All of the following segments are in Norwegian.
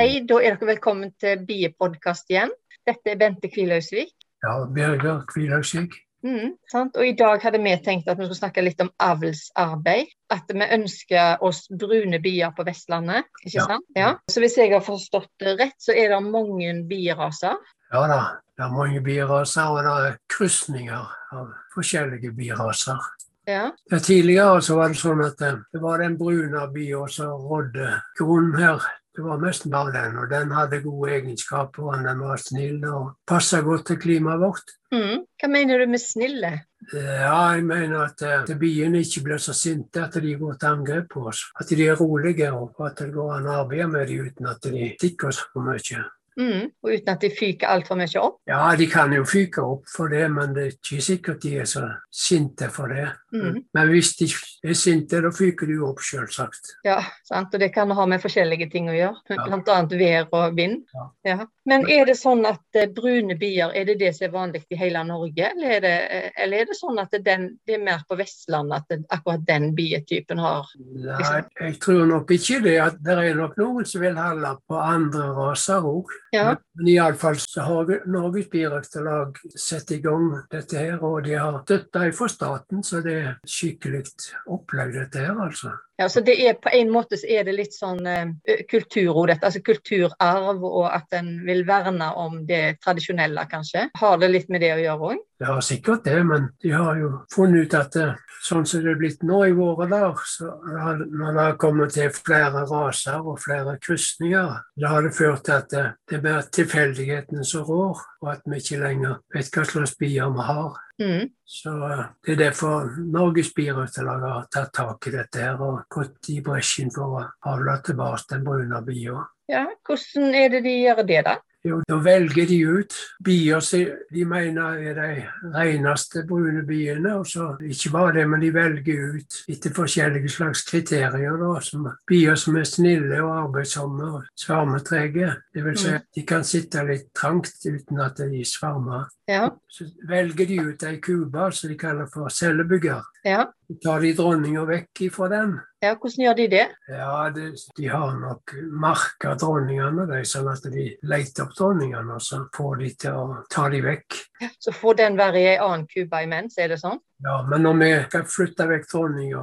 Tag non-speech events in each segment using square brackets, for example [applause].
Da er dere velkommen til Biepodkast igjen. Dette er Bente Kvilhausvik. Ja, Birger Kvilhausvik. Mm, sant? Og I dag hadde vi tenkt at vi skulle snakke litt om avlsarbeid. At vi ønsker oss brune bier på Vestlandet. ikke Ja. sant? Ja. Så hvis jeg har forstått det rett, så er det mange bieraser. Ja da, det er mange bieraser, og det er krysninger av forskjellige bieraser. Ja. Ja, tidligere så var det sånn at eh, det var den brune bia som rådde grunnen her. Det var mest bare den, og den hadde gode egenskaper. og Den var snill og passa godt til klimaet vårt. Mm. Hva mener du med snille? Ja, jeg mener at, eh, at biene ikke blir så sinte at de går til angrep på oss. At de er rolige, og at det går an å arbeide med dem uten at de stikker oss for mye. Mm. Og uten at de fyker altfor mye opp? Ja, de kan jo fyke opp for det, men det er ikke sikkert de er så sinte for det. Mm. Men hvis de er sinte, da fyker de jo opp, selvsagt. Ja, sant? og det kan ha med forskjellige ting å gjøre. Ja. Bl.a. vær og vind. Ja. Men er det sånn at eh, brune bier, er det det som er vanlig i hele Norge? Eller er det, eh, eller er det sånn at det, den, det er mer på Vestlandet at det, akkurat den bietypen har Nei, jeg tror nok ikke det. at Det er nok noen som vil holde på andre raser òg. Ja. Men iallfall så har Norges Birøkterlag satt i gang dette her, og de har støtta fra staten, så det er skikkelig opplegg dette her, altså. Ja, så det er På en måte så er det litt sånn uh, kulturord, altså kulturarv, og at en vil verne om det tradisjonelle, kanskje. Har det litt med det å gjøre òg? Har sikkert det, men de har jo funnet ut at det, sånn som det er blitt nå i våre dager, så har, det har kommet til flere raser og flere krysninger, da har det ført til at det, det er mer tilfeldighetene som rår, og at vi ikke lenger vet hva slags bier vi har. Mm. Så eh, Det er derfor Norges Birøkterlag har tatt tak i dette her og gått i bresjen for å avle tilbake den brune bia. Ja, hvordan er det de gjør det, da? Jo, da velger de ut bier som de mener er de reneste brune biene. og så Ikke bare det, men de velger ut etter forskjellige slags kriterier. Da, som bier som er snille og arbeidsomme og svermetrege. Det vil si at de kan sitte litt trangt uten at de svermer. Ja, Så velger de ut ei kube som de kaller for cellebygger. ja. Så tar de dronninga vekk ifra den. Ja hvordan gjør de det? Ja, det, De har nok merka dronningene, de, sånn at de leter opp dronningene og så får de til å ta de vekk. Så får den være i en annen kube imens, er det sånn? Ja, Men når vi skal flytte vekk dronninga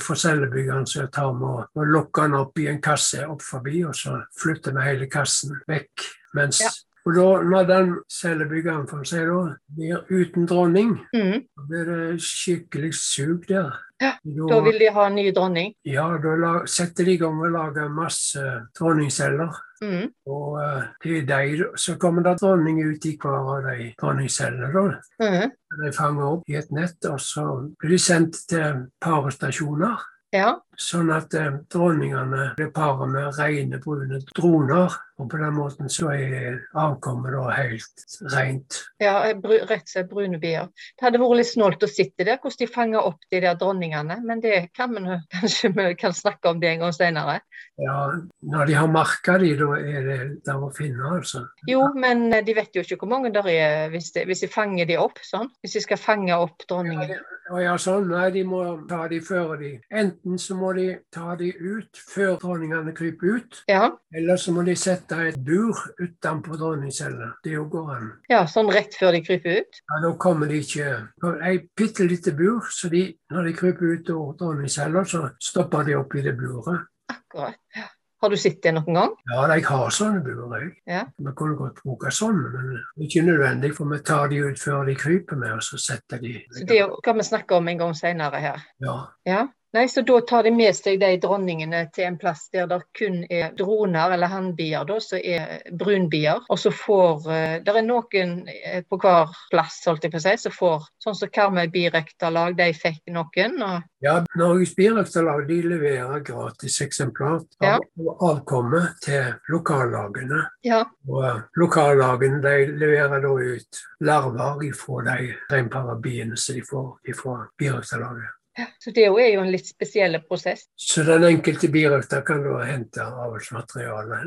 fra cellebyggene, så tar vi og, og lokker den opp i en kasse opp forbi, og så flytter vi hele kassen vekk. Mens, Ja. Og da, når den cellebyggeren for seg da, blir uten dronning, Mm. da blir det skikkelig sug der. Ja, Da vil de ha en ny dronning? Ja, da la, setter de i gang og lager masse dronningceller. Mm. Og eh, er de, så kommer det dronning ut i hver av de dronningcellene. da. Mm. De fanger opp i et nett, og så blir de sendt til parestasjoner. Ja. Sånn at eh, dronningene blir paret med rene, brune droner. Og på den måten så er avkommet da helt rent. ja rett og slett brune bier. Det hadde vært litt snålt å sitte der, hvordan de fanger opp de der dronningene. Men det kan vi [laughs] kanskje vi kan snakke om det en gang senere. Ja, når de har merka de, da er det der å finne, altså. Jo, men eh, de vet jo ikke hvor mange der er hvis de, hvis de fanger de opp sånn. Hvis de skal fange opp dronningen. Ja, ja, sånn. Nei, de må ta de før de Enten så må de ta de ut før dronningene kryper ut, Ja, eller så må de sette et bur utenpå dronningcella. Det jo går an. ja, sånn rett før de kryper ut. Ja, Da kommer de ikke Et bitte lite bur, så de, når de kryper ut av dronningcella, så stopper de opp i det buret. Akkurat. Ja. Har du sett det noen gang? Ja, jeg har sånne bur, jeg. Ja. Vi kunne godt bruke sånne, men det er ikke nødvendig, for vi tar de ut før de kryper med, og så setter de Så det kan vi snakke om en gang senere her. Ja. Ja. Nei, så Da tar de med seg de dronningene til en plass der det kun er droner eller hannbier, da, som er brunbier. Og så får uh, Det er noen eh, på hver plass, holdt jeg på å si, som får Sånn som Karmøy birøkterlag, de fikk noen. Og, Ja, Norges Birøkterlag de leverer gratis eksemplar Ja. av avkommet til lokallagene. ja, Og eh, lokallagene de leverer da ut larver fra de reinparabiene som de får fra birøkterlaget. Så det er jo en litt spesiell prosess. Så den enkelte birøkter kan da hente avlsmateriale,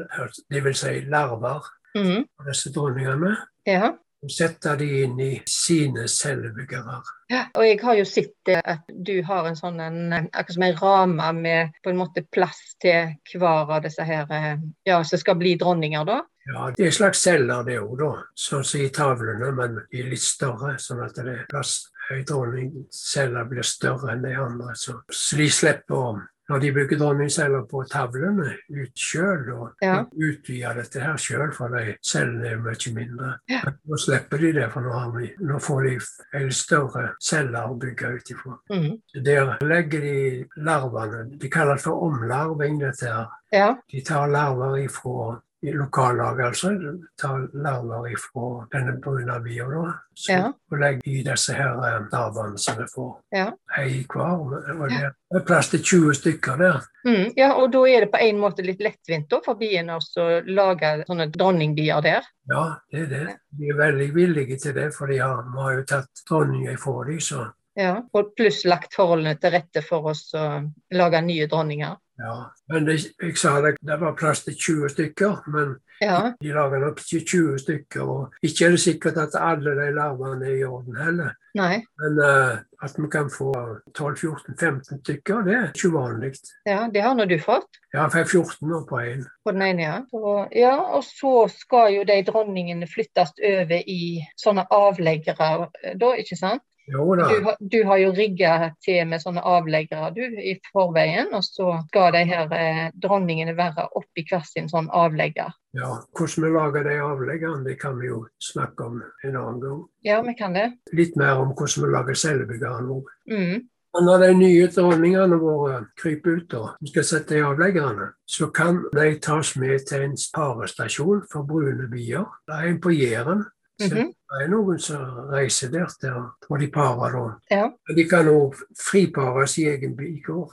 det vil si larver mm. av disse dronningene. Ja. og sette de inn i sine cellebyggere. Ja, og jeg har jo sett at du har en sånn en, akkurat som en ramme med på en måte plass til hver av disse her eh, ja, som skal bli dronninger, da. Ja, det er slags celler det òg, da. Sånn som i tavlene, men de er litt større. Sånn at det er plass Ei dronningcelle blir større enn de andre. Så, så de slipper om når de bygger dronningceller på tavlene ut sjøl, og Ja. utvider dette her sjøl, for de cellene er mye mindre. Ja. Nå slipper de det, for nå, har vi, nå får de en større celler å bygge ut ifra. Mm. Der legger de larvene. De kaller det for omlarving, dette her. Ja. De tar larver ifra lokallaget, altså. Ta larver ifra denne brune bia, da. Så, Ja. Og legger i disse her eh, larvene som vi får. Ja. Ei hver. Og det er plass til 20 stykker der. Mm, ja, og da er det på en måte litt lettvint da, for biene å lage sånne dronningbier der. Ja, det er det. De er veldig villige til det, for de har, vi har jo tatt dronninger ifra dem, så Ja, og pluss lagt forholdene til rette for oss å lage nye dronninger. Ja. Men det, jeg sa det, det var plass til 20 stykker, men Ja, de lager nok ikke 20 stykker. Og ikke er det sikkert at alle de larvene er i orden heller. nei, Men uh, at vi kan få 12-14-15 stykker, det er ikke uvanlig. ja, det har nå du fått. Ja, for jeg er 14 nå på én. På den ene, ja. Og, ja. Og så skal jo de dronningene flyttes over i sånne avleggere da, ikke sant? Du, du har jo rigga til med sånne avleggere du, i forveien, og så skal de her eh, dronningene være oppi hver sin sånn avlegger. Ja, hvordan vi lager de avleggerne, det kan vi jo snakke om en annen gang. Ja, vi kan det. Litt mer om hvordan vi lager cellebyggeren. Mm. Og Når de nye dronningene våre kryper ut og vi skal sette i avleggerne, så kan de tas med til en parestasjon for brune bier. Det er en på Jæren. Så -hmm. det er noen som reiser der til og de parer da. Ja. De kan òg fripares i egen bigård.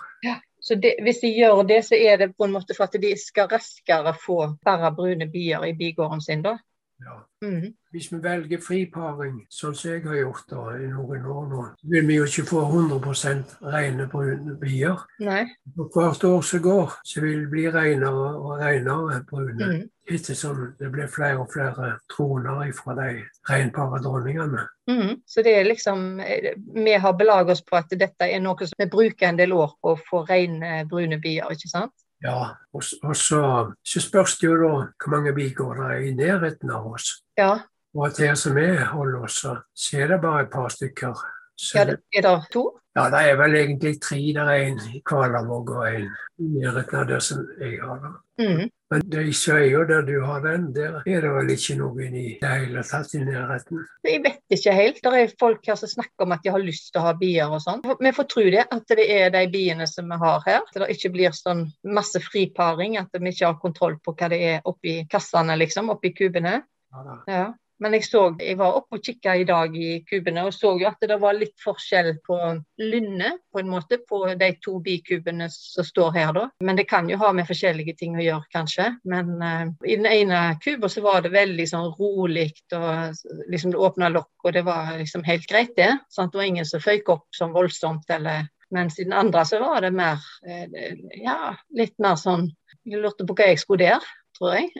Så det, hvis de gjør det, så er det på en måte for at de skal raskere få færre brune bier i bigården sin, da. Ja. Mm. Hvis vi velger friparing, sånn som jeg har gjort da, i noen år nå, vil vi jo ikke få 100% rene brune bier. Nei. For hvert år som går, så vil det bli renere og renere brune. Mm. Ettersom det blir flere og flere troner fra de reinparadronningene. Mm. Så det er liksom eh, Vi har belaget oss på at dette er noe som vi bruker en del år på å få rene brune bier, ikke sant? Ja, og, og så, så spørs det jo da hvor mange bigårder er i nærheten av oss. Ja. Og at her som vi holder oss, så- er det bare et par stykker. Så, ja det, er det to? ja, det er vel egentlig tre. Det er en i Kvalavåg og en i nærheten av der som jeg har. da. Mm. Men de Sveio der du har den, der er det vel ikke noen i det hele tatt i nærheten. Jeg vet ikke helt. Det er folk her som snakker om at de har lyst til å ha bier og sånn. Vi får tro det, at det er de biene som vi har her. At det ikke blir sånn masse friparing, at vi ikke har kontroll på hva det er oppi kassene, liksom, oppi kubene. Ja, da. Ja. Men jeg, så, jeg var oppe og kikka i dag i kubene og så jo at det var litt forskjell på lynne på en måte, på de to bikubene som står her. da. Men det kan jo ha med forskjellige ting å gjøre, kanskje. Men uh, i den ene kuba så var det veldig sånn rolig, og liksom det åpna lokk, og det var liksom helt greit, det. Sant? Det var ingen som føyk opp sånn voldsomt, eller mens i den andre så var det mer eh, Ja, litt mer sånn Jeg lurte på hva jeg skulle der, tror jeg.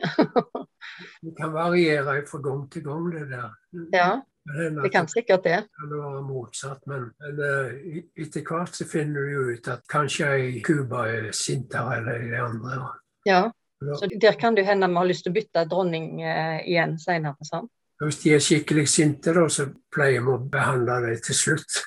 Det kan variere fra gang til gang, det der. Ja, det det kan sikkert det. kan være motsatt, men, men eh, etter hvert så finner du jo ut at kanskje ei Cuba er sintere enn de andre. Ja. Så der kan det hende vi har lyst til å bytte dronning eh, igjen senere. Sant? Hvis de er skikkelig sinte, da, så pleier vi å behandle dem til slutt.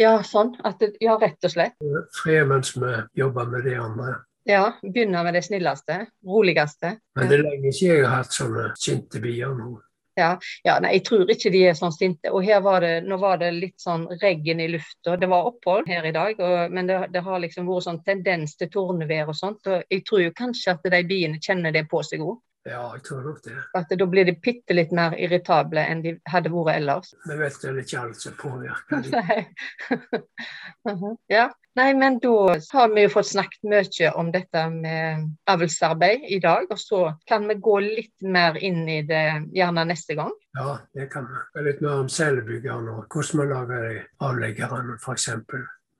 Ja, sånn. Det, ja, rett og slett. Fred mens vi jobber med de andre. Ja, Begynne med det snilleste, roligste. Men det er lenge siden jeg har hatt sånne sinte bier nå. Ja, nei, Jeg tror ikke de er sånn sinte. Og her var det, Nå var det litt sånn regn i lufta. Det var opphold her i dag, og, men det, det har liksom vært sånn tendens til tornevær og sånt. og Jeg tror jo kanskje at de biene kjenner det på seg òg. Ja, jeg tror nok det. At da blir de bitte litt mer irritable enn de hadde vært ellers. Vi vet vel ikke alt som påvirker [laughs] dem. Nei. [laughs] Ja. Nei, men da har vi jo fått snakket mye om dette med avlsarbeid i dag. Og så kan vi gå litt mer inn i det gjerne neste gang. Ja, det kan vi. Det er Litt mer om selbyggerne og hvordan vi lager avleggerne, f.eks.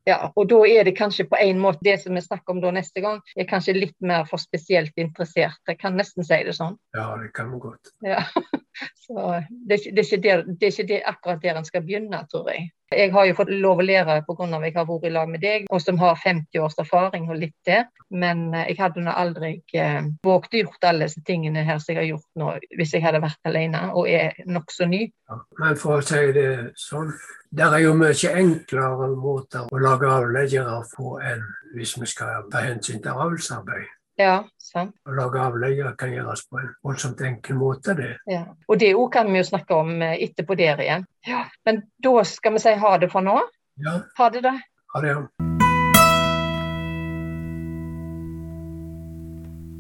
Ja, og da er det kanskje på en måte det som vi snakker om da neste gang, er kanskje litt mer for spesielt interessert. Jeg kan nesten si det sånn. Ja, det kan godt. Ja. [laughs] Så det, ikke- det, er der, det er ikke det akkurat der en skal begynne, tror jeg. Jeg har jo fått lov å lære pga. at jeg har vært i lag med deg, og som har 50 års erfaring og litt til. Men eh, jeg hadde nå aldri eh, våget å gjort alle disse tingene her som jeg har gjort nå, hvis jeg hadde vært alene og er nokså ny. Ja, Men for å si det sånn, det er jo mye enklere måter å lage avleggere på enn hvis vi skal ta hensyn til avlsarbeid. Ja, sant. Å lage avløyer kan gjøres på en voldsomt enkel måte, det. Ja. Og det òg kan vi jo snakke om eh, etterpå der igjen. Ja. Men da skal vi si ha det for nå. Ja, Ha det, da. ha det.